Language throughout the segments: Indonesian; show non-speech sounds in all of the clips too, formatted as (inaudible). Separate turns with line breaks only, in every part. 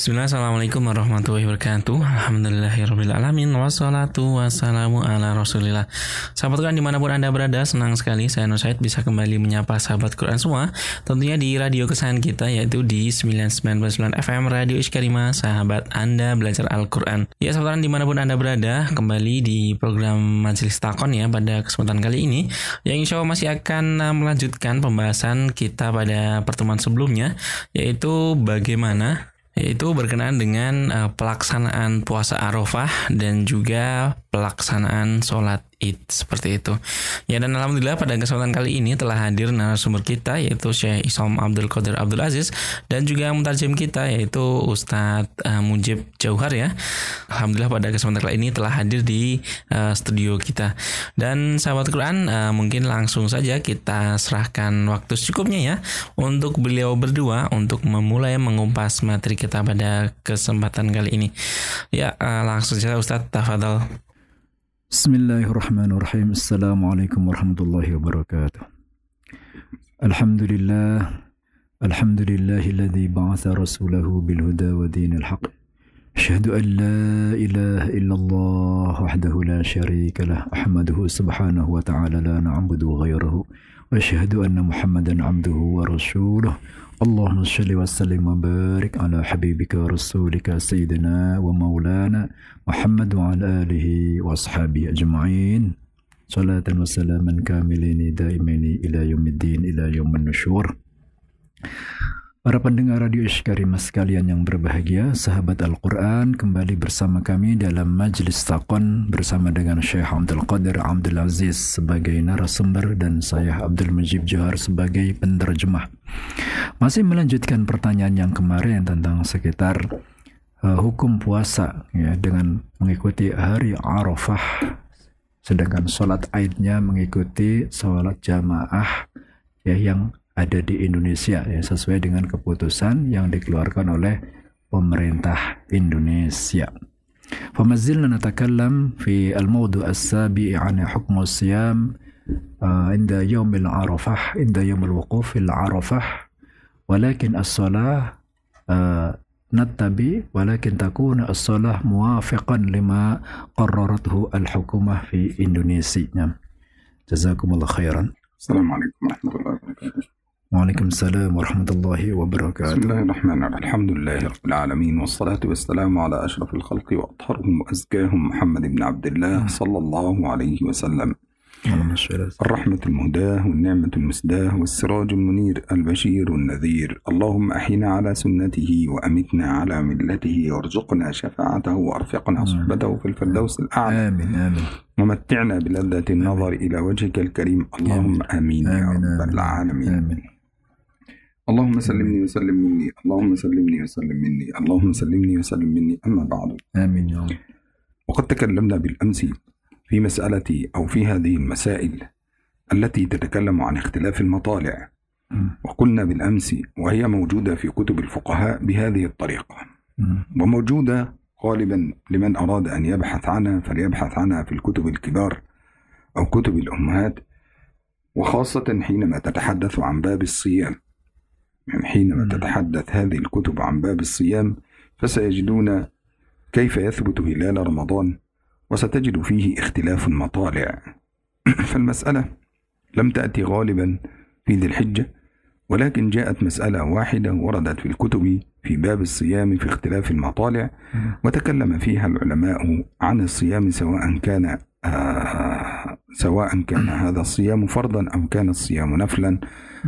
Bismillah, Assalamualaikum warahmatullahi wabarakatuh. Alhamdulillahirrahmanirrahim Wassalatu wassalamu ala rasulillah. Sahabat Quran di mana pun anda berada Senang sekali saya Nur Said bisa kembali menyapa sahabat Quran semua. Tentunya di radio kesayangan kita Yaitu di 99.9 FM Radio Iskarima Sahabat anda belajar Al-Quran. Ya sahabat Quran di mana pun anda berada Kembali di program Majelis Takon ya Pada kesempatan kali ini Yang insya Allah masih akan uh, melanjutkan pembahasan kita pada pertemuan sebelumnya Yaitu bagaimana yaitu berkenaan dengan uh, pelaksanaan puasa Arafah dan juga pelaksanaan sholat id seperti itu. Ya dan alhamdulillah pada kesempatan kali ini telah hadir narasumber kita yaitu Syekh Isam Abdul Qadir Abdul Aziz dan juga mutarjem kita yaitu Ustadz uh, Mujib Jauhar ya. Alhamdulillah pada kesempatan kali ini telah hadir di uh, studio kita. Dan sahabat Quran uh, mungkin langsung saja kita serahkan waktu secukupnya ya untuk beliau berdua untuk memulai mengumpas materi kita pada kesempatan kali ini. Ya uh, langsung saja Ustadz Tafadhol.
بسم الله الرحمن الرحيم السلام عليكم ورحمة الله وبركاته الحمد لله الحمد لله الذي بعث رسوله بالهدى ودين الحق أشهد أن لا إله إلا الله وحده لا شريك له أحمده سبحانه وتعالى لا نعبد غيره وأشهد أن محمدا عبده ورسوله اللهم صل وسلم وبارك على حبيبك ورسولك سيدنا ومولانا محمد وعلى آله وأصحابه أجمعين. صلاة وسلاما كاملين دائمين إلى يوم الدين إلى يوم النشور. Para pendengar Radio Ishkarima sekalian yang berbahagia, sahabat Al-Quran kembali bersama kami dalam Majlis Taqon bersama dengan Syekh Abdul Qadir Abdul Aziz sebagai narasumber dan saya Abdul Majib Johar sebagai penerjemah. Masih melanjutkan pertanyaan yang kemarin tentang sekitar uh, hukum puasa ya dengan mengikuti hari Arafah sedangkan sholat aidnya mengikuti sholat jamaah ya yang ada di Indonesia ya sesuai dengan keputusan yang dikeluarkan oleh pemerintah Indonesia. فما زلنا نتكلم في الموضوع السابع عن حكم الصيام عند يوم العرفة عند يوم الوقوف في العرفة ولكن الصلاة نتبع ولكن تكون الصلاة موافقا لما قررته الحكومة في إندونيسيا جزاكم الله خيرا
السلام عليكم ورحمة الله وبركاته
وعليكم السلام ورحمة الله وبركاته.
بسم الله الرحمن الرحيم. الحمد لله رب العالمين والصلاة والسلام على أشرف الخلق وأطهرهم وأزكاهم محمد بن عبد الله صلى الله عليه وسلم. الرحمة المهداة والنعمة المسداة والسراج المنير البشير النذير. اللهم أحينا على سنته وأمتنا على ملته وارزقنا شفاعته وأرفقنا صحبته في الفردوس الأعلى.
آمين آمين.
ومتعنا بلذة النظر إلى وجهك الكريم. اللهم آمين, يا رب العالمين.
آمين.
اللهم سلمني وسلم مني اللهم سلمني وسلم مني اللهم سلمني وسلم مني أما بعد.
آمين يا رب.
وقد تكلمنا بالأمس في مسألة أو في هذه المسائل التي تتكلم عن اختلاف المطالع. وقلنا بالأمس وهي موجودة في كتب الفقهاء بهذه الطريقة. وموجودة غالبا لمن أراد أن يبحث عنها فليبحث عنها في الكتب الكبار أو كتب الأمهات. وخاصة حينما تتحدث عن باب الصيام. يعني حينما تتحدث هذه الكتب عن باب الصيام فسيجدون كيف يثبت هلال رمضان وستجد فيه اختلاف المطالع. (clears throat) فالمسألة لم تأتي غالبا في ذي الحجة ولكن جاءت مسألة واحدة وردت في الكتب في باب الصيام في اختلاف المطالع وتكلم فيها العلماء عن الصيام سواء كان آه سواء كان هذا الصيام فرضا أو كان الصيام نفلا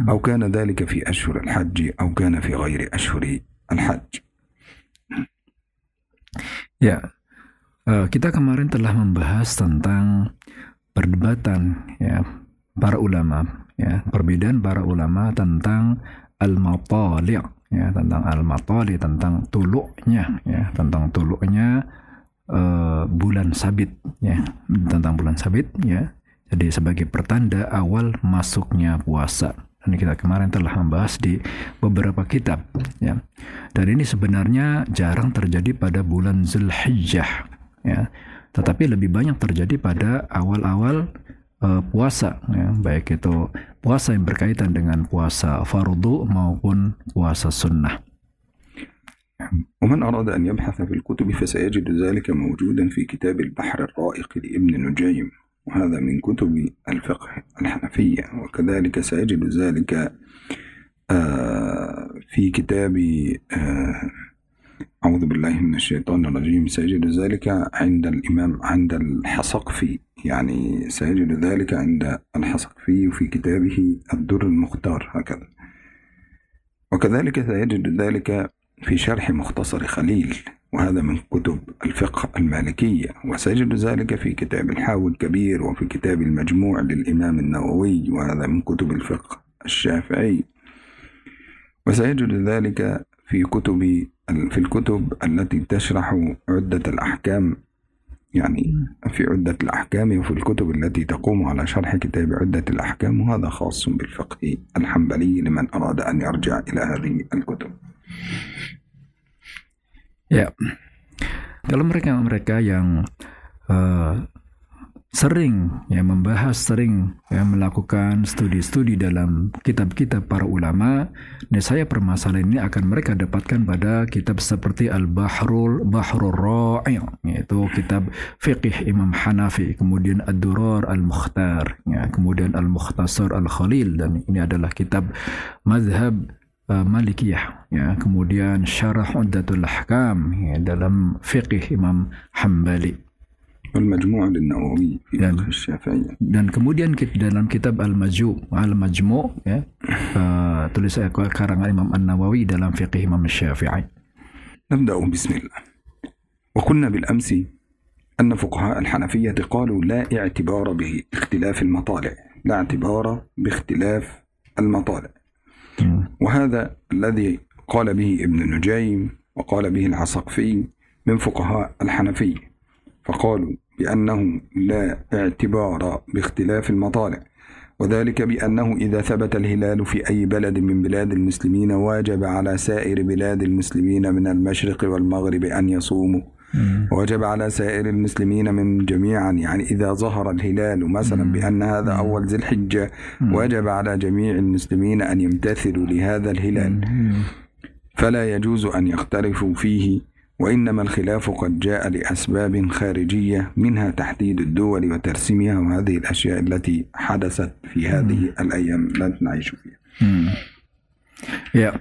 أو كان ذلك في أشهر الحج أو كان في غير أشهر الحج
Ya, eh, kita kemarin telah membahas tentang perdebatan ya para ulama ya perbedaan para ulama tentang al-matali' ya tentang al-matali tentang tuluknya ya tentang tuluknya uh, bulan sabit ya. Tentang bulan sabit ya. Jadi sebagai pertanda awal masuknya puasa. Dan kita kemarin telah membahas di beberapa kitab ya. Dan ini sebenarnya jarang terjadi pada bulan Zulhijjah ya. Tetapi lebih banyak terjadi pada awal-awal uh, puasa ya. Baik itu puasa yang berkaitan dengan puasa fardu maupun puasa sunnah
ومن أراد أن يبحث في الكتب فسيجد ذلك موجودا في كتاب البحر الرائق لابن نجيم وهذا من كتب الفقه الحنفية وكذلك سيجد ذلك آه، في كتاب آه، أعوذ بالله من الشيطان الرجيم سيجد ذلك عند الإمام عند الحصقفي يعني سيجد ذلك عند الحصقفي في كتابه الدر المختار هكذا. وكذلك سيجد ذلك في شرح مختصر خليل وهذا من كتب الفقه المالكية وسيجد ذلك في كتاب الحاوي الكبير وفي كتاب المجموع للإمام النووي وهذا من كتب الفقه الشافعي. وسيجد ذلك في كتب في الكتب التي تشرح عدة الأحكام يعني في عدة الأحكام وفي الكتب التي تقوم على شرح كتاب عدة الأحكام وهذا خاص بالفقه الحنبلي لمن أراد أن يرجع إلى هذه الكتب.
Ya, kalau mereka-mereka yang uh, sering ya membahas, sering ya melakukan studi-studi dalam kitab-kitab para ulama, saya permasalahan ini akan mereka dapatkan pada kitab seperti Al-Bahrul Bahrul Ra'i, yaitu kitab fiqih Imam Hanafi, kemudian Ad-Durar Al-Mukhtar, ya, kemudian Al-Mukhtasar Al-Khalil dan ini adalah kitab mazhab Malikiyah ya kemudian Syarah Uddatul Ahkam ya, dalam fiqih Imam Hambali
للنووي في
Dan- dan kemudian kit- dalam kitab Al-Majmu Al-Majmu ya uh, tulis karangan Imam An-Nawawi dalam fiqih Imam Syafi'i
نبدأ بسم الله وقلنا بالأمس أن فقهاء الحنفية قالوا لا اعتبار باختلاف المطالع لا اعتبار باختلاف المطالع وهذا الذي قال به ابن نجيم وقال به العسقفي من فقهاء الحنفية فقالوا بأنه لا اعتبار باختلاف المطالع وذلك بأنه إذا ثبت الهلال في أي بلد من بلاد المسلمين واجب على سائر بلاد المسلمين من المشرق والمغرب أن يصوموا. وجب على سائر المسلمين من جميعا. يعني إذا ظهر الهلال مثلا بأن هذا أول ذي الحجة وجب على جميع المسلمين أن يمتثلوا لهذا الهلال. فلا يجوز أن يختلفوا فيه وإنما الخلاف قد جاء لأسباب خارجية منها تحديد الدول وترسيمها وهذه الأشياء التي حدثت في هذه الأيام. التي نعيش فيها.
Ya.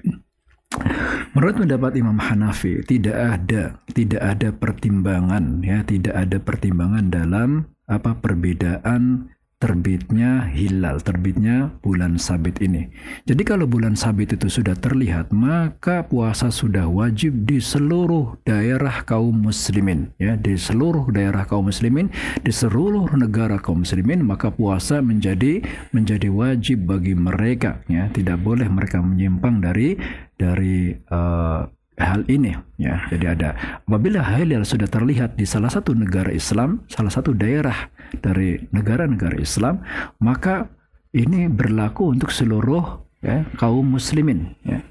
Menurut pendapat Imam Hanafi tidak ada tidak ada pertimbangan ya, tidak ada pertimbangan dalam apa perbedaan terbitnya hilal, terbitnya bulan sabit ini. Jadi kalau bulan sabit itu sudah terlihat, maka puasa sudah wajib di seluruh daerah kaum muslimin ya, di seluruh daerah kaum muslimin, di seluruh negara kaum muslimin, maka puasa menjadi menjadi wajib bagi mereka ya, tidak boleh mereka menyimpang dari dari eh, hal ini ya. Jadi ada apabila hilal sudah terlihat di salah satu negara Islam, salah satu daerah dari negara-negara Islam, maka ini berlaku untuk seluruh ya, kaum muslimin ya.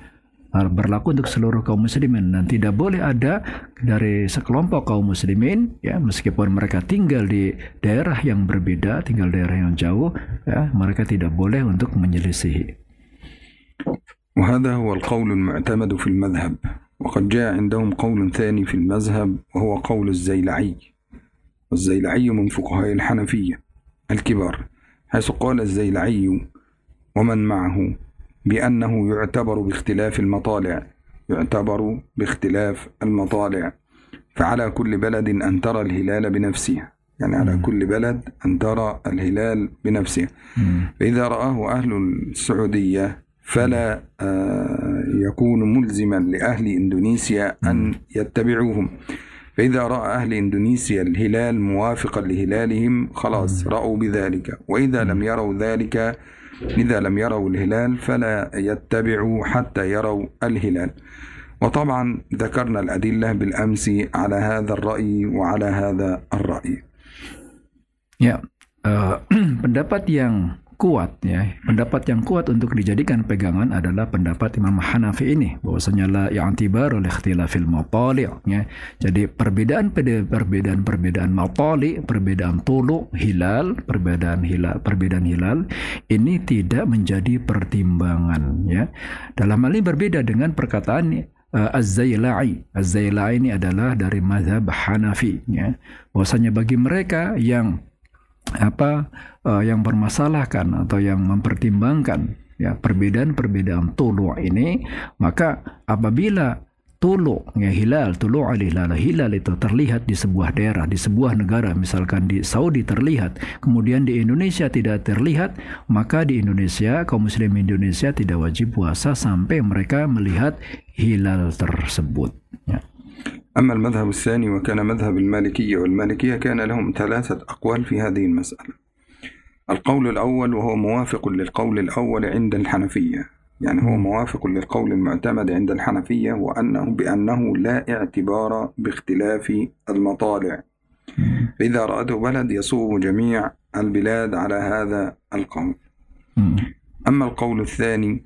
berlaku untuk seluruh kaum muslimin dan tidak boleh ada dari sekelompok kaum muslimin ya meskipun mereka tinggal di daerah yang berbeda tinggal daerah yang jauh ya mereka tidak boleh untuk menyelisihi
وهذا هو القول المعتمد في المذهب وقد جاء عندهم قول ثاني في المذهب وهو قول الزيلعي والزيلعي من فقهاء الحنفية الكبار حيث قال الزيلعي ومن معه؟ بأنه يعتبر باختلاف المطالع يعتبر باختلاف المطالع فعلى كل بلد أن ترى الهلال بنفسها يعني على كل بلد أن ترى الهلال بنفسها فإذا رآه أهل السعودية فلا آه، يكون ملزما لأهل إندونيسيا أن يتبعوهم. فإذا رأى أهل إندونيسيا الهلال موافقا لهلالهم خلاص رأوا بذلك. وإذا لم يروا ذلك إذا لم يروا الهلال فلا يتبعوا حتى يروا الهلال. وطبعا ذكرنا الأدلة بالأمس على هذا الرأي وعلى هذا الرأي.
Ya, eh, (clears throat) pendapat yang kuat ya, pendapat yang kuat untuk dijadikan pegangan adalah pendapat Imam Hanafi ini bahwasanya la i'tibar oleh ikhtilafil matali' ya. Jadi perbedaan perbedaan perbedaan matali, perbedaan tulu, hilal, perbedaan hilal, perbedaan hilal ini tidak menjadi pertimbangan ya. Dalam hal ini berbeda dengan perkataan uh, Az-Zailai. Az-Zailai ini adalah dari mazhab Hanafi ya. Bahwasanya bagi mereka yang apa uh, yang bermasalahkan atau yang mempertimbangkan ya perbedaan-perbedaan tulu ini maka apabila tulu ya hilal tulu hilal hilal itu terlihat di sebuah daerah di sebuah negara misalkan di Saudi terlihat kemudian di Indonesia tidak terlihat maka di Indonesia kaum muslim Indonesia tidak wajib puasa sampai mereka melihat hilal tersebut ya.
أما المذهب الثاني وكان مذهب المالكية والمالكية كان لهم ثلاثة أقوال في هذه المسألة. القول الأول وهو موافق للقول الأول عند الحنفية. يعني هو موافق للقول المعتمد عند الحنفية وأنه بأنه لا اعتبار باختلاف المطالع. فإذا رأته بلد يصوم جميع البلاد على هذا القول. أما القول الثاني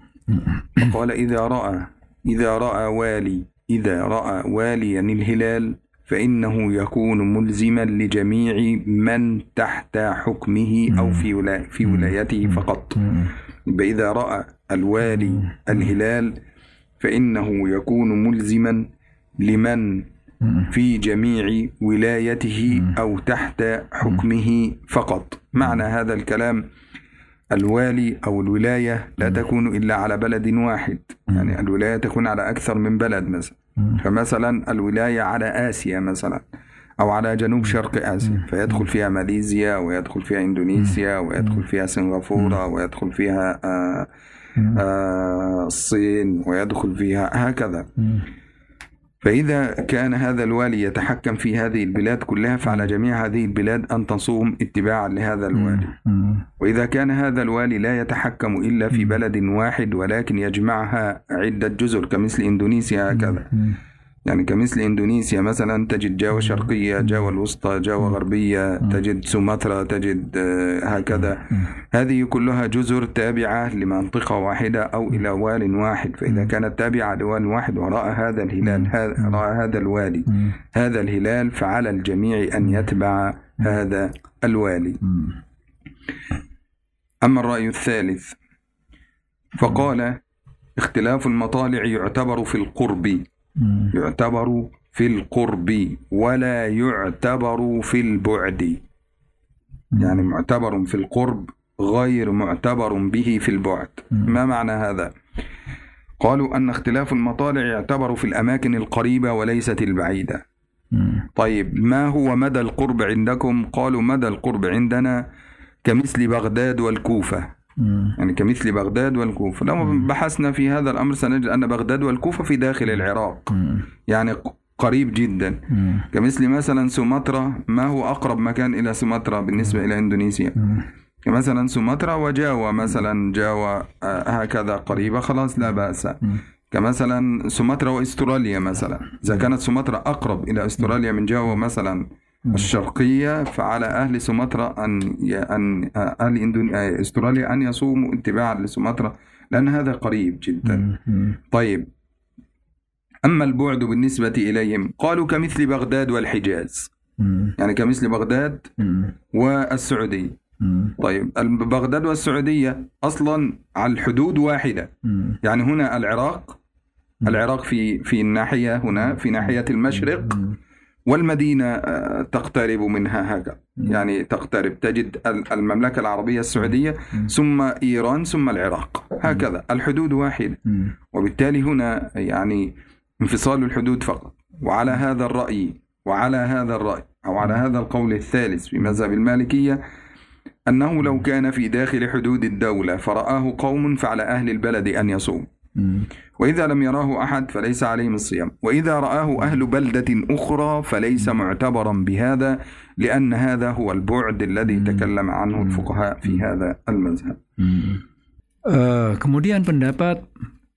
فقال إذا رأى إذا رأى والي إذا رأى واليا الهلال فإنه يكون ملزما لجميع من تحت حكمه أو في ولا في ولايته فقط. إذا رأى الوالي الهلال فإنه يكون ملزما لمن في جميع ولايته أو تحت حكمه فقط. معنى هذا الكلام الوالي أو الولاية لا تكون إلا على بلد واحد. يعني الولاية تكون على أكثر من بلد مثلا. فمثلا الولاية على آسيا مثلا أو على جنوب شرق آسيا. فيدخل فيها ماليزيا ويدخل فيها إندونيسيا ويدخل فيها سنغافورة ويدخل فيها آه آه الصين ويدخل فيها هكذا. فإذا كان هذا الوالي يتحكم في هذه البلاد كلها فعلى جميع هذه البلاد أن تصوم اتباعا لهذا الوالي. وإذا كان هذا الوالي لا يتحكم إلا في بلد واحد ولكن يجمعها عدة جزر كمثل إندونيسيا هكذا. يعني كمثل إندونيسيا مثلا تجد جاوة شرقية جاوة الوسطى جاوة غربية تجد سومطرة تجد هكذا. هذه كلها جزر تابعة لمنطقة واحدة أو إلى وال واحد. فإذا كانت تابعة لوال واحد ورأى هذا الهلال رأى هذا الوالي هذا الهلال فعلى الجميع أن يتبع هذا الوالي أما الرأي الثالث فقال اختلاف المطالع يعتبر في القرب. يعتبر في القرب ولا يعتبر في البعد. يعني معتبر في القرب غير معتبر به في البعد. ما معنى هذا؟ قالوا أن اختلاف المطالع يعتبر في الأماكن القريبة وليست البعيدة. طيب ما هو مدى القرب عندكم؟ قالوا مدى القرب عندنا كمثل بغداد والكوفة. يعني كمثل بغداد والكوفة. لو بحثنا في هذا الأمر سنجد أن بغداد والكوفة في داخل العراق. يعني قريب جدا. كمثل مثلا سومطرة ما هو أقرب مكان إلى سومطرة بالنسبة إلى إندونيسيا؟ كمثلا سومطرة وجاوا مثلا جاوا هكذا قريبة خلاص لا بأس. كمثلا سومطرة وإستراليا مثلا. إذا كانت سومطرة أقرب إلى إستراليا من جاوا مثلا الشرقية فعلى أهل سومطرة أن أن أهل إندون... أستراليا أن يصوموا اتباعا لسومطرة لأن هذا قريب جدا. طيب. أما البعد بالنسبة إليهم قالوا كمثل بغداد والحجاز. يعني كمثل بغداد والسعودية. طيب. بغداد والسعودية أصلا على الحدود واحدة. يعني هنا العراق العراق في في الناحية هنا في ناحية المشرق. والمدينة تقترب منها هكذا. يعني تقترب تجد المملكة العربية السعودية ثم إيران ثم العراق. هكذا. الحدود واحدة. وبالتالي هنا يعني انفصال الحدود فقط. وعلى هذا الرأي وعلى هذا الرأي أو على هذا القول الثالث في مذهب المالكية أنه لو كان في داخل حدود الدولة فرآه قوم فعلى أهل البلد أن يصوم وإذا لم يراه أحد فليس عليهم الصيام وإذا رآه أهل بلدة أخرى فليس معتبرا بهذا لأن هذا هو البعد الذي تكلم عنه الفقهاء في هذا المذهب
uh, kemudian pendapat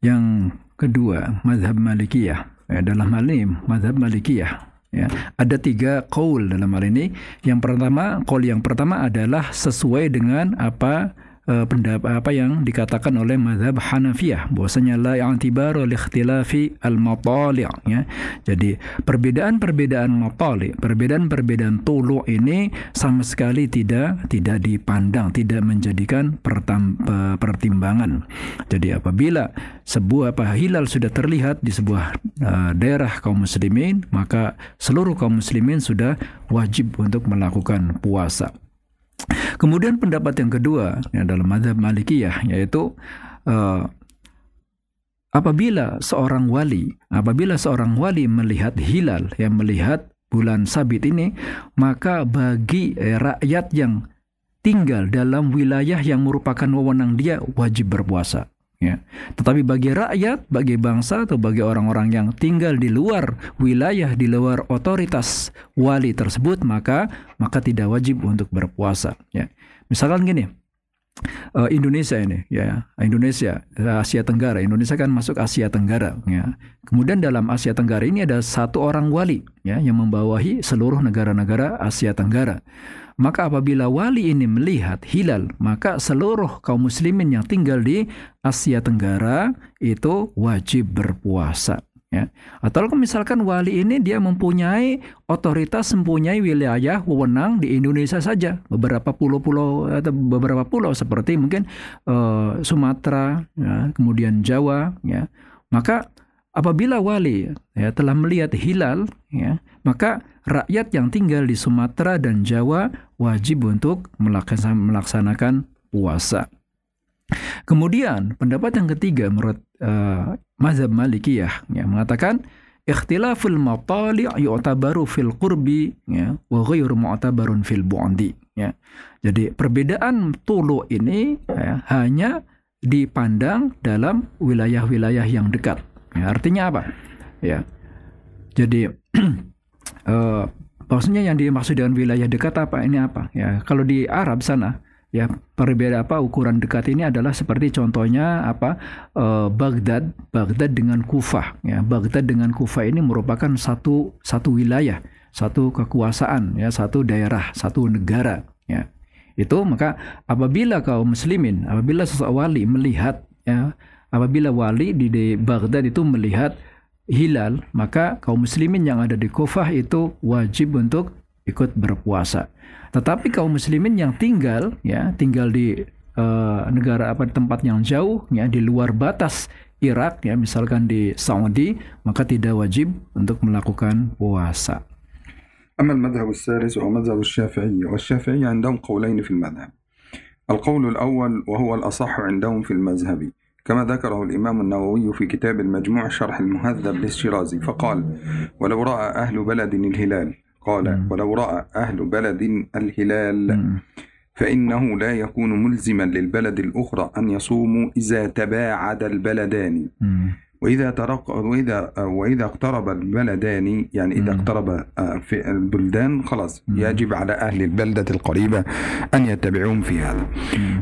yang kedua mazhab Malikiyah ya, dalam hal ini mazhab Malikiyah ya ada tiga qaul dalam hal ini yang pertama qaul yang pertama adalah sesuai dengan apa uh, pendapat apa yang dikatakan oleh mazhab Hanafiyah bahwasanya la i'tibaru li ikhtilafi al-matali' ya. Jadi perbedaan-perbedaan matali', perbedaan-perbedaan tulu ini sama sekali tidak tidak dipandang, tidak menjadikan pertam, pertimbangan. Jadi apabila sebuah apa hilal sudah terlihat di sebuah uh, daerah kaum muslimin, maka seluruh kaum muslimin sudah wajib untuk melakukan puasa. Kemudian pendapat yang kedua ya, dalam madhab Malikiyah yaitu uh, apabila seorang wali, apabila seorang wali melihat hilal yang melihat bulan sabit ini, maka bagi eh, rakyat yang tinggal dalam wilayah yang merupakan wewenang dia wajib berpuasa. Ya. Tetapi bagi rakyat, bagi bangsa atau bagi orang-orang yang tinggal di luar wilayah, di luar otoritas wali tersebut, maka maka tidak wajib untuk berpuasa. Ya. Misalkan gini, uh, Indonesia ini, ya Indonesia, Asia Tenggara. Indonesia kan masuk Asia Tenggara. Ya. Kemudian dalam Asia Tenggara ini ada satu orang wali, ya yang membawahi seluruh negara-negara Asia Tenggara. Maka apabila wali ini melihat hilal, maka seluruh kaum muslimin yang tinggal di Asia Tenggara itu wajib berpuasa. Ya. Atau misalkan wali ini dia mempunyai otoritas, mempunyai wilayah wewenang di Indonesia saja, beberapa pulau-pulau atau beberapa pulau seperti mungkin uh, Sumatera, ya, kemudian Jawa, ya. Maka apabila wali ya telah melihat hilal, ya, maka rakyat yang tinggal di Sumatera dan Jawa wajib untuk melaksanakan puasa. Kemudian pendapat yang ketiga menurut uh, mazhab Malikiyah ya, mengatakan ikhtilaful matali' yu'tabaru fil qurbi ya wa ghairu mu'tabarun fil bu'di ya. Jadi perbedaan tulu ini ya, hanya dipandang dalam wilayah-wilayah yang dekat. Ya, artinya apa? Ya. Jadi uh, (clears throat) maksudnya yang dimaksud dengan wilayah dekat apa? Ini apa? Ya kalau di Arab sana ya perbedaan apa? Ukuran dekat ini adalah seperti contohnya apa? Uh, Baghdad Baghdad dengan Kufah. Ya Baghdad dengan Kufah ini merupakan satu satu wilayah satu kekuasaan ya satu daerah satu negara. Ya. Itu maka apabila kaum muslimin apabila seseorang wali melihat ya apabila wali di, di Baghdad itu melihat hilal, maka kaum muslimin yang ada di Kufah itu wajib untuk ikut berpuasa. Tetapi kaum muslimin yang tinggal ya, tinggal di uh, negara apa tempat yang jauh ya di luar batas Irak ya, misalkan di Saudi, maka tidak wajib untuk melakukan puasa.
أما المذهب الثالث وهو مذهب الشافعي والشافعي عندهم قولين في المذهب القول الأول وهو الأصح عندهم في المذهب كما ذكره الإمام النووي في كتاب المجموع شرح المهذب للشيرازي فقال ولو رأى أهل بلد الهلال قال ولو رأى أهل بلد الهلال فإنه لا يكون ملزما للبلد الأخرى أن يصوموا إذا تباعد البلدان. وإذا ترق وإذا وإذا اقترب البلدان يعني إذا اقترب في البلدان خلاص يجب على أهل البلدة القريبة أن يتبعون في هذا.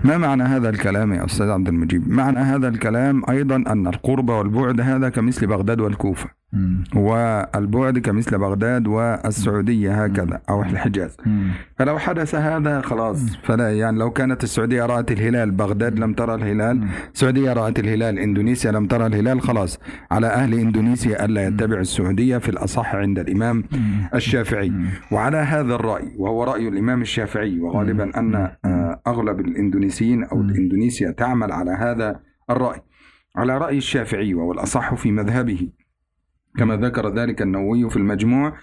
ما معنى هذا الكلام يا أستاذ عبد المجيب معنى هذا الكلام أيضا أن القرب والبعد هذا كمثل بغداد والكوفة. والبعد كمثل بغداد والسعودية هكذا أو الحجاز. فلو حدث هذا خلاص. فلا يعني لو كانت السعودية رأت الهلال بغداد لم ترى الهلال السعودية رأت الهلال إندونيسيا لم ترى الهلال خلاص. على أهل إندونيسيا ألا يتبع السعودية في الأصح عند الإمام الشافعي. وعلى هذا الرأي وهو رأي الإمام الشافعي وغالبا أن آه، أغلب الإندونيسيين أو إندونيسيا تعمل على هذا الرأي. على رأي الشافعي وهو الأصح في مذهبه. كما ذكر ذلك النووي في المجموع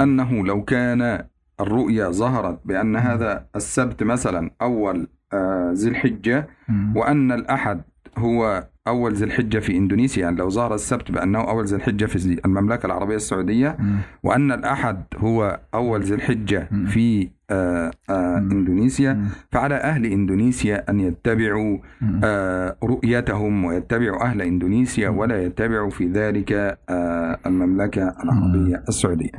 أنه لو كان الرؤيا ظهرت بأن هذا السبت مثلا أول آه، ذي الحجة وأن الأحد هو أول ذي الحجة في إندونيسيا يعني لو ظهر السبت بأنه أول ذي الحجة في المملكة العربية السعودية وأن الأحد هو أول ذي الحجة في آه، آه، إندونيسيا. فعلى أهل إندونيسيا أن يتبعوا آه، رؤيتهم ويتبعوا أهل إندونيسيا ولا يتبعوا في ذلك المملكة العربية السعودية.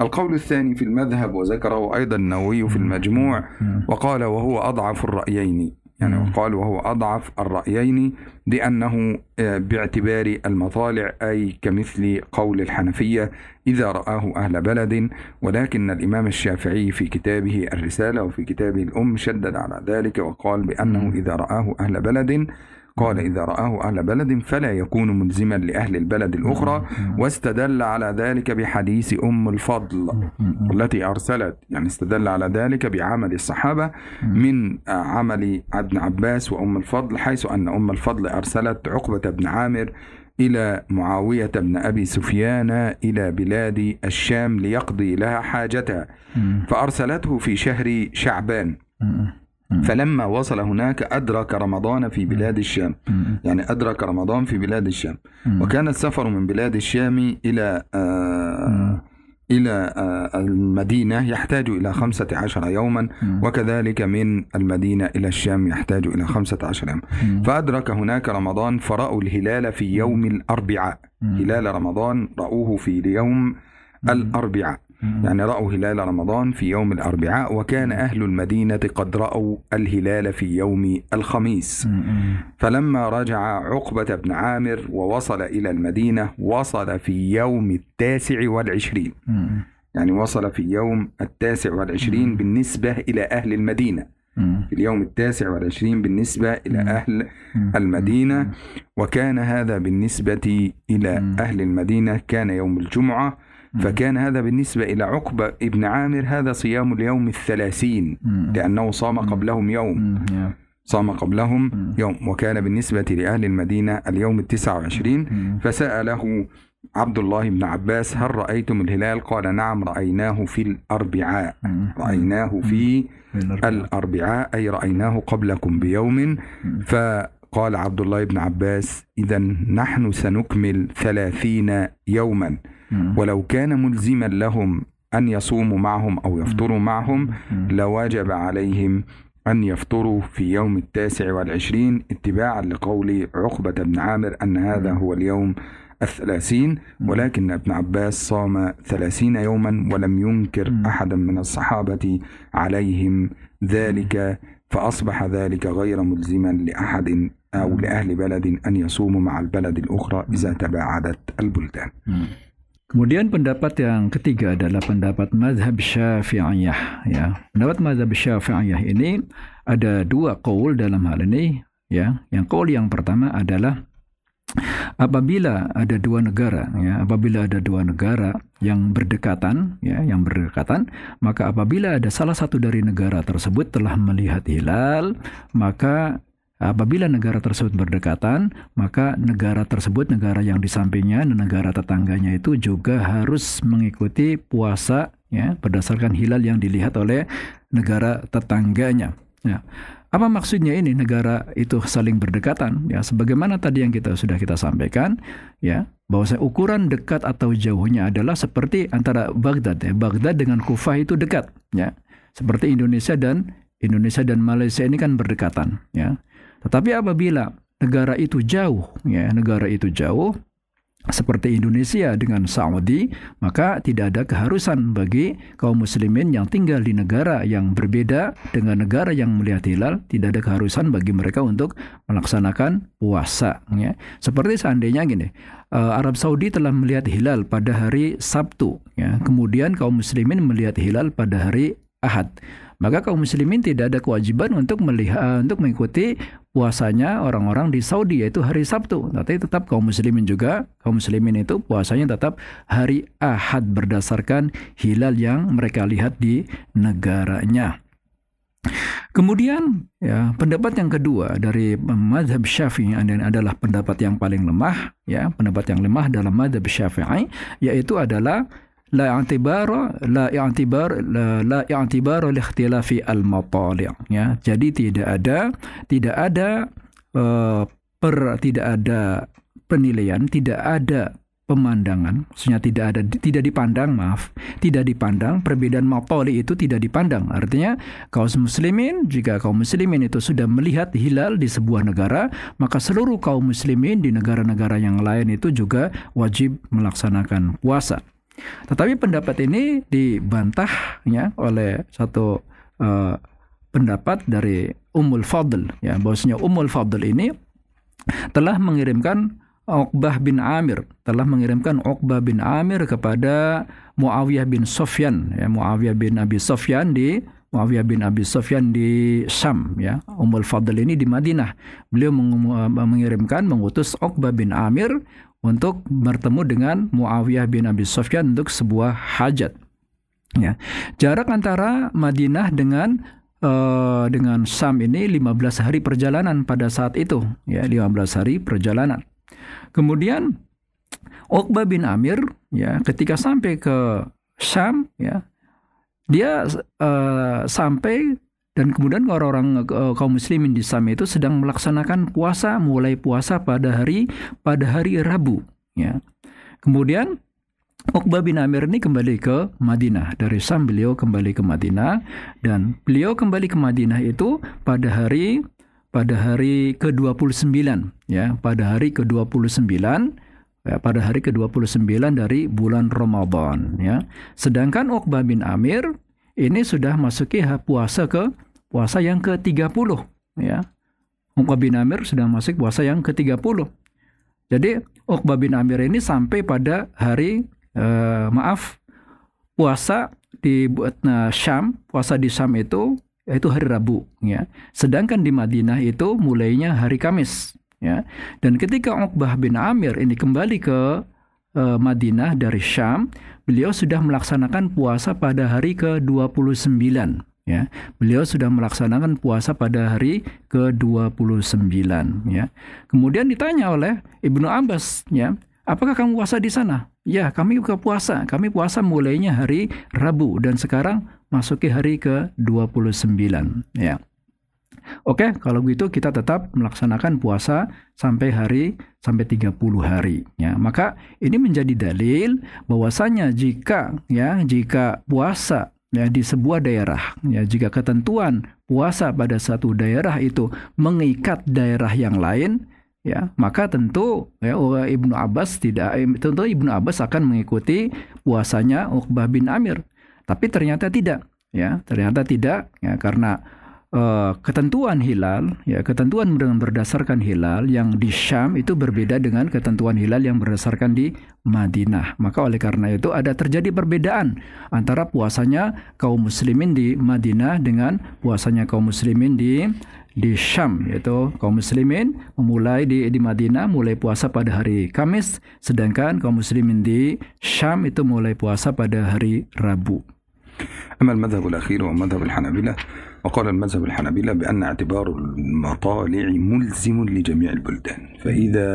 القول الثاني في المذهب وذكره أيضا النووي في المجموع وقال وهو أضعف الرأيين. يعني. وقال وهو أضعف الرأيين لأنه آه، باعتبار المطالع أي كمثل قول الحنفية إذا رآه أهل بلد ولكن الإمام الشافعي في كتابه الرسالة وفي كتابه الأم شدد على ذلك وقال بأنه. إذا رآه أهل بلد قال إذا رآه أهل بلد فلا يكون ملزما لأهل البلد الأخرى واستدل على ذلك بحديث أم الفضل التي أرسلت. يعني استدل على ذلك بعمل الصحابة من عمل ابن عباس وأم الفضل حيث أن أم الفضل أرسلت عقبة بن عامر إلى معاوية بن أبي سفيان إلى بلاد الشام ليقضي لها حاجتها. فأرسلته في شهر شعبان. فلما وصل هناك أدرك رمضان في بلاد الشام. يعني أدرك رمضان في بلاد الشام. وكان السفر من بلاد الشام إلى آه إلى آه المدينة يحتاج إلى خمسة عشر يوما وكذلك من المدينة إلى الشام يحتاج إلى خمسة عشر يوما. فأدرك هناك رمضان فرأوا الهلال في يوم الأربعاء. هلال رمضان رأوه في اليوم الأربعاء. يعني رأوا هلال رمضان في يوم الأربعاء وكان أهل المدينة قد رأوا الهلال في يوم الخميس. فلما رجع عقبة بن عامر ووصل إلى المدينة وصل في يوم التاسع والعشرين. يعني وصل في يوم التاسع والعشرين بالنسبة إلى أهل المدينة. في اليوم التاسع والعشرين بالنسبة إلى أهل المدينة. وكان هذا بالنسبة إلى أهل المدينة. كان يوم الجمعة فكان هذا بالنسبة إلى عقبة ابن عامر هذا صيام اليوم الثلاثين لأنه صام قبلهم يوم. صام قبلهم يوم وكان بالنسبة لأهل المدينة اليوم التسعة وعشرين. فسأله عبد الله بن عباس هل رأيتم الهلال؟ قال نعم رأيناه في الأربعاء. رأيناه في الأربعاء. أي رأيناه قبلكم بيوم. فقال عبد الله بن عباس إذا نحن سنكمل ثلاثين يوما. ولو كان ملزما لهم أن يصوموا معهم أو يفطروا معهم لوجب عليهم أن يفطروا في يوم التاسع والعشرين اتباعا لقول عقبة بن عامر أن هذا هو اليوم الثلاثين. ولكن ابن عباس صام ثلاثين يوما ولم ينكر أحدا من الصحابة عليهم ذلك فأصبح ذلك غير ملزما لأحد أو لأهل بلد أن يصوموا مع البلد الأخرى إذا تباعدت البلدان.
Kemudian pendapat yang ketiga adalah pendapat mazhab syafi'iyah. Ya. Pendapat mazhab syafi'iyah ini ada dua qaul dalam hal ini. Ya. Yang qaul yang pertama adalah apabila ada dua negara, ya, apabila ada dua negara yang berdekatan, ya, yang berdekatan, maka apabila ada salah satu dari negara tersebut telah melihat hilal, maka Apabila negara tersebut berdekatan, maka negara tersebut, negara yang di sampingnya dan negara tetangganya itu juga harus mengikuti puasa ya berdasarkan hilal yang dilihat oleh negara tetangganya. Ya. Apa maksudnya ini negara itu saling berdekatan? Ya, sebagaimana tadi yang kita sudah kita sampaikan, ya, bahwa ukuran dekat atau jauhnya adalah seperti antara Baghdad ya. Baghdad dengan Kufah itu dekat, ya. Seperti Indonesia dan Indonesia dan Malaysia ini kan berdekatan, ya. Tetapi apabila negara itu jauh, ya, negara itu jauh seperti Indonesia dengan Saudi, maka tidak ada keharusan bagi kaum muslimin yang tinggal di negara yang berbeda dengan negara yang melihat hilal, tidak ada keharusan bagi mereka untuk melaksanakan puasa, ya. Seperti seandainya gini, Arab Saudi telah melihat hilal pada hari Sabtu, ya. Kemudian kaum muslimin melihat hilal pada hari Ahad maka kaum muslimin tidak ada kewajiban untuk melihat untuk mengikuti puasanya orang-orang di Saudi yaitu hari Sabtu. Tapi tetap kaum muslimin juga kaum muslimin itu puasanya tetap hari Ahad berdasarkan hilal yang mereka lihat di negaranya. Kemudian ya pendapat yang kedua dari madhab syafi'i adalah pendapat yang paling lemah ya pendapat yang lemah dalam madhab syafi'i yaitu adalah la i'tibar la i'tibar la, la i'tibar ikhtilafi al matali' ya jadi tidak ada tidak ada uh, per tidak ada penilaian tidak ada pemandangan. Maksudnya tidak ada tidak dipandang maaf tidak dipandang. Perbedaan matali itu tidak dipandang. Artinya kaum muslimin jika kaum muslimin itu sudah melihat hilal di sebuah negara maka seluruh kaum muslimin di negara-negara yang lain itu juga wajib melaksanakan puasa tetapi pendapat ini dibantah ya oleh satu uh, pendapat dari Ummul Fadl ya bahwasanya Ummul Fadl ini telah mengirimkan Uqbah bin Amir telah mengirimkan Uqbah bin Amir kepada Muawiyah bin Sofyan ya Muawiyah bin Abi Sofyan di Muawiyah bin Abi Sofyan di Syam ya. Ummul Fadl ini di Madinah. Beliau mengirimkan mengutus Uqbah bin Amir untuk bertemu dengan Muawiyah bin Abi Sofyan untuk sebuah hajat. Ya. Jarak antara Madinah dengan uh, dengan Syam ini 15 hari perjalanan pada saat itu. Ya 15 hari perjalanan. Kemudian Uqbah bin Amir ya ketika sampai ke Syam ya dia uh, sampai dan kemudian orang-orang uh, kaum muslimin di Syam itu sedang melaksanakan puasa mulai puasa pada hari pada hari Rabu ya. Kemudian Uqbah bin Amir ini kembali ke Madinah. Dari Syam beliau kembali ke Madinah dan beliau kembali ke Madinah itu pada hari pada hari ke-29 ya, pada hari ke-29 ya, pada hari ke-29 dari bulan Ramadan ya. Sedangkan Uqbah bin Amir ini sudah masuki puasa ke puasa yang ke-30 ya. Uqbah bin Amir sudah masuk puasa yang ke-30. Jadi Uqbah bin Amir ini sampai pada hari eh, maaf puasa di nah, Syam, puasa di Syam itu yaitu hari Rabu ya. Sedangkan di Madinah itu mulainya hari Kamis ya. Dan ketika Uqbah bin Amir ini kembali ke uh, Madinah dari Syam, beliau sudah melaksanakan puasa pada hari ke-29 ya. Beliau sudah melaksanakan puasa pada hari ke-29 ya. Kemudian ditanya oleh Ibnu Abbas ya, apakah kamu puasa di sana? Ya, kami buka puasa. Kami puasa mulainya hari Rabu dan sekarang masuki hari ke-29 ya. Oke, kalau begitu kita tetap melaksanakan puasa sampai hari sampai 30 hari ya. Maka ini menjadi dalil bahwasanya jika ya jika puasa ya di sebuah daerah ya jika ketentuan puasa pada satu daerah itu mengikat daerah yang lain ya maka tentu ya Ibnu Abbas tidak eh, tentu Ibnu Abbas akan mengikuti puasanya Uqbah bin Amir. Tapi ternyata tidak ya ternyata tidak ya karena uh, ketentuan hilal ya ketentuan dengan berdasarkan hilal yang di Syam itu berbeda dengan ketentuan hilal yang berdasarkan di Madinah maka oleh karena itu ada terjadi perbedaan antara puasanya kaum muslimin di Madinah dengan puasanya kaum muslimin di di Syam yaitu kaum muslimin memulai di di Madinah mulai puasa pada hari Kamis sedangkan kaum muslimin di Syam itu mulai puasa pada hari Rabu.
أما المذهب الأخير هو مذهب الحنابلة وقال المذهب الحنابلة بأن اعتبار المطالع ملزم لجميع البلدان. فإذا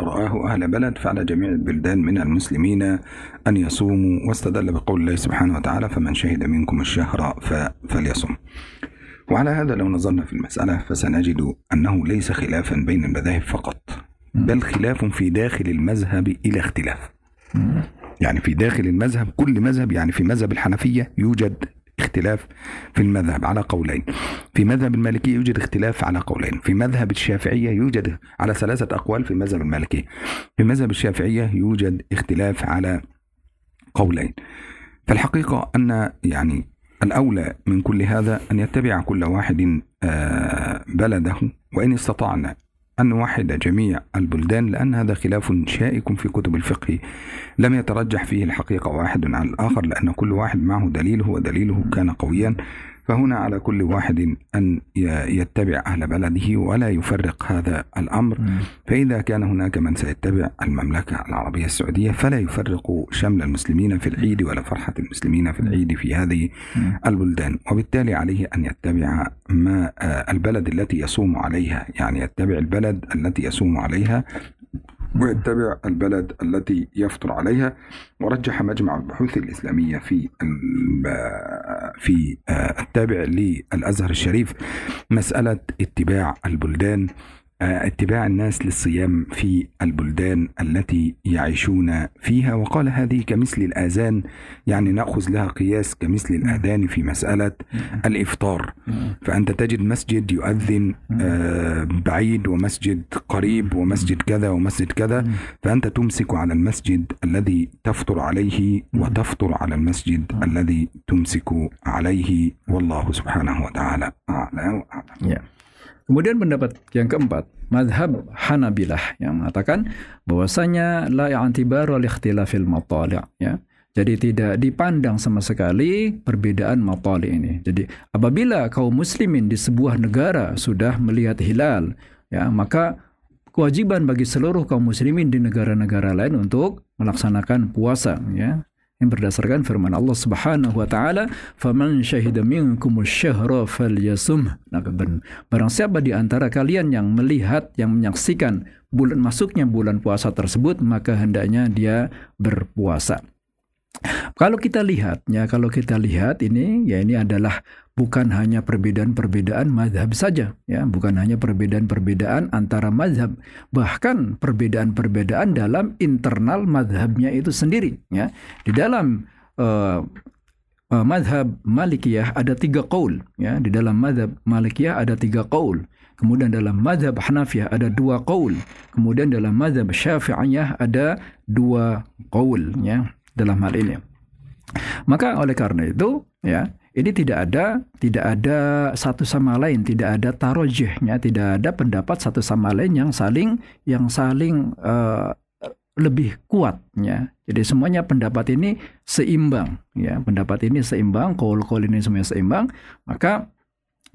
رآه أهل بلد فعلى جميع البلدان من المسلمين أن يصوموا. واستدل بقول الله سبحانه وتعالى فمن شهد منكم الشهر فليصم. وعلى هذا لو نظرنا في المسألة فسنجد أنه ليس خلافا بين المذاهب فقط بل خلاف في داخل المذهب إلى اختلاف. يعني في داخل المذهب كل مذهب يعني في مذهب الحنفية يوجد اختلاف في المذهب على قولين. في مذهب المالكية يوجد اختلاف على قولين. في مذهب الشافعية يوجد على ثلاثة أقوال في مذهب المالكية في مذهب الشافعية يوجد اختلاف على قولين. فالحقيقة أن يعني الأولى من كل هذا أن يتبع كل واحد بلده وإن استطعنا أن نوحد جميع البلدان لأن هذا خلاف شائك في كتب الفقه. لم يترجح فيه الحقيقة واحد عن الآخر لأن كل واحد معه دليله ودليله كان قويا. فهنا على كل واحد أن يتبع أهل بلده ولا يفرق هذا الأمر. فإذا كان هناك من سيتبع المملكة العربية السعودية فلا يفرق شمل المسلمين في العيد ولا فرحة المسلمين في العيد في هذه البلدان. وبالتالي عليه أن يتبع ما البلد التي يصوم عليها يعني يتبع البلد التي يصوم عليها ويتبع البلد التي يفطر عليها. ورجح مجمع البحوث الإسلامية في في التابع للأزهر الشريف مسألة اتباع البلدان. آه، اتباع الناس للصيام في البلدان التي يعيشون فيها. وقال هذه كمثل الآذان يعني نأخذ لها قياس كمثل الآذان في مسألة الإفطار. فأنت تجد مسجد يؤذن آه، بعيد ومسجد قريب ومسجد كذا ومسجد كذا. فأنت تمسك على المسجد الذي تفطر عليه وتفطر على المسجد الذي تمسك عليه. والله سبحانه وتعالى أعلى وأعلم.
Ya. Kemudian pendapat yang keempat, madhab Hanabilah yang mengatakan bahwasanya la i'tibar li ikhtilafil matali' ya. Jadi tidak dipandang sama sekali perbedaan matali ini. Jadi apabila kaum muslimin di sebuah negara sudah melihat hilal, ya, maka kewajiban bagi seluruh kaum muslimin di negara-negara lain untuk melaksanakan puasa, ya yang berdasarkan firman Allah Subhanahu wa taala, "Faman syahida minkum asy-syahra falyasum." Nah, barang siapa di antara kalian yang melihat, yang menyaksikan bulan masuknya bulan puasa tersebut, maka hendaknya dia berpuasa. Kalau kita lihat, ya kalau kita lihat ini, ya ini adalah bukan hanya perbedaan-perbedaan madhab saja, ya bukan hanya perbedaan-perbedaan antara madhab, bahkan perbedaan-perbedaan dalam internal madhabnya itu sendiri, ya di dalam uh, uh, madhab Malikiyah ada tiga qaul, ya di dalam madhab Malikiyah ada tiga qaul. Kemudian dalam madhab Hanafiyah ada dua qaul. Kemudian dalam madhab Syafi'iyah ada dua qaul, ya dalam hal ini. Maka oleh karena itu, ya, ini tidak ada tidak ada satu sama lain, tidak ada tarojihnya, tidak ada pendapat satu sama lain yang saling yang saling uh, lebih kuatnya. Jadi semuanya pendapat ini seimbang, ya. Pendapat ini seimbang, kol-kol ini semuanya seimbang, maka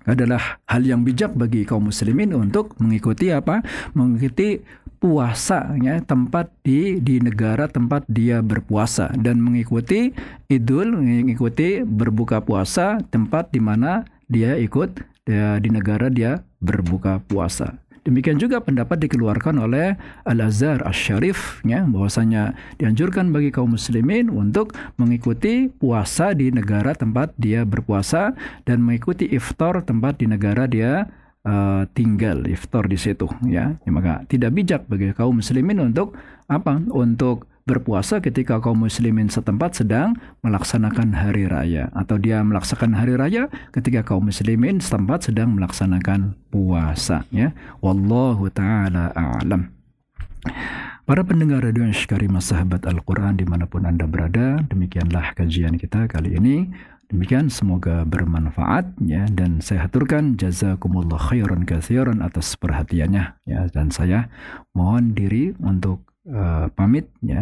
adalah hal yang bijak bagi kaum muslimin untuk mengikuti apa? Mengikuti puasanya tempat di di negara tempat dia berpuasa dan mengikuti idul mengikuti berbuka puasa tempat di mana dia ikut dia, di negara dia berbuka puasa. Demikian juga pendapat dikeluarkan oleh Al-Azhar Asy-Syarif ya bahwasanya dianjurkan bagi kaum muslimin untuk mengikuti puasa di negara tempat dia berpuasa dan mengikuti iftar tempat di negara dia uh, tinggal iftar di situ ya. ya maka tidak bijak bagi kaum muslimin untuk apa untuk berpuasa ketika kaum muslimin setempat sedang melaksanakan hari raya. Atau dia melaksanakan hari raya ketika kaum muslimin setempat sedang melaksanakan puasa ya. Wallahu taala a'lam. Para pendengar radio yang Karimah sahabat Al-Quran di mana pun Anda berada, demikianlah kajian kita kali ini. Demikian semoga bermanfaat ya. Dan saya haturkan jazakumullah khairan katsiran atas perhatiannya ya. Dan saya mohon diri untuk uh, pamit ya.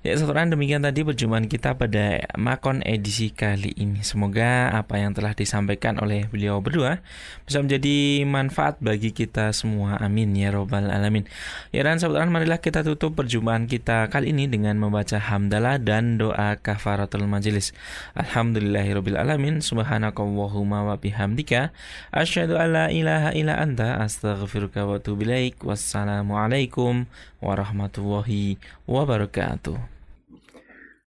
Ya saudara demikian tadi perjumpaan kita pada Makon edisi kali ini. Semoga apa yang telah disampaikan oleh beliau berdua Bisa menjadi manfaat bagi kita semua. Amin ya robbal alamin. Ya dan saudara marilah kita tutup perjumpaan kita kali ini Dengan membaca hamdalah dan doa kafaratul majelis Alhamdulillahirabbil alamin. Subhanakallahumma wa bihamdika. Asyhadu an la ilaha illa anta. Astaghfiruka wa Wassalamualaikum warahmatullahi wabarakatuh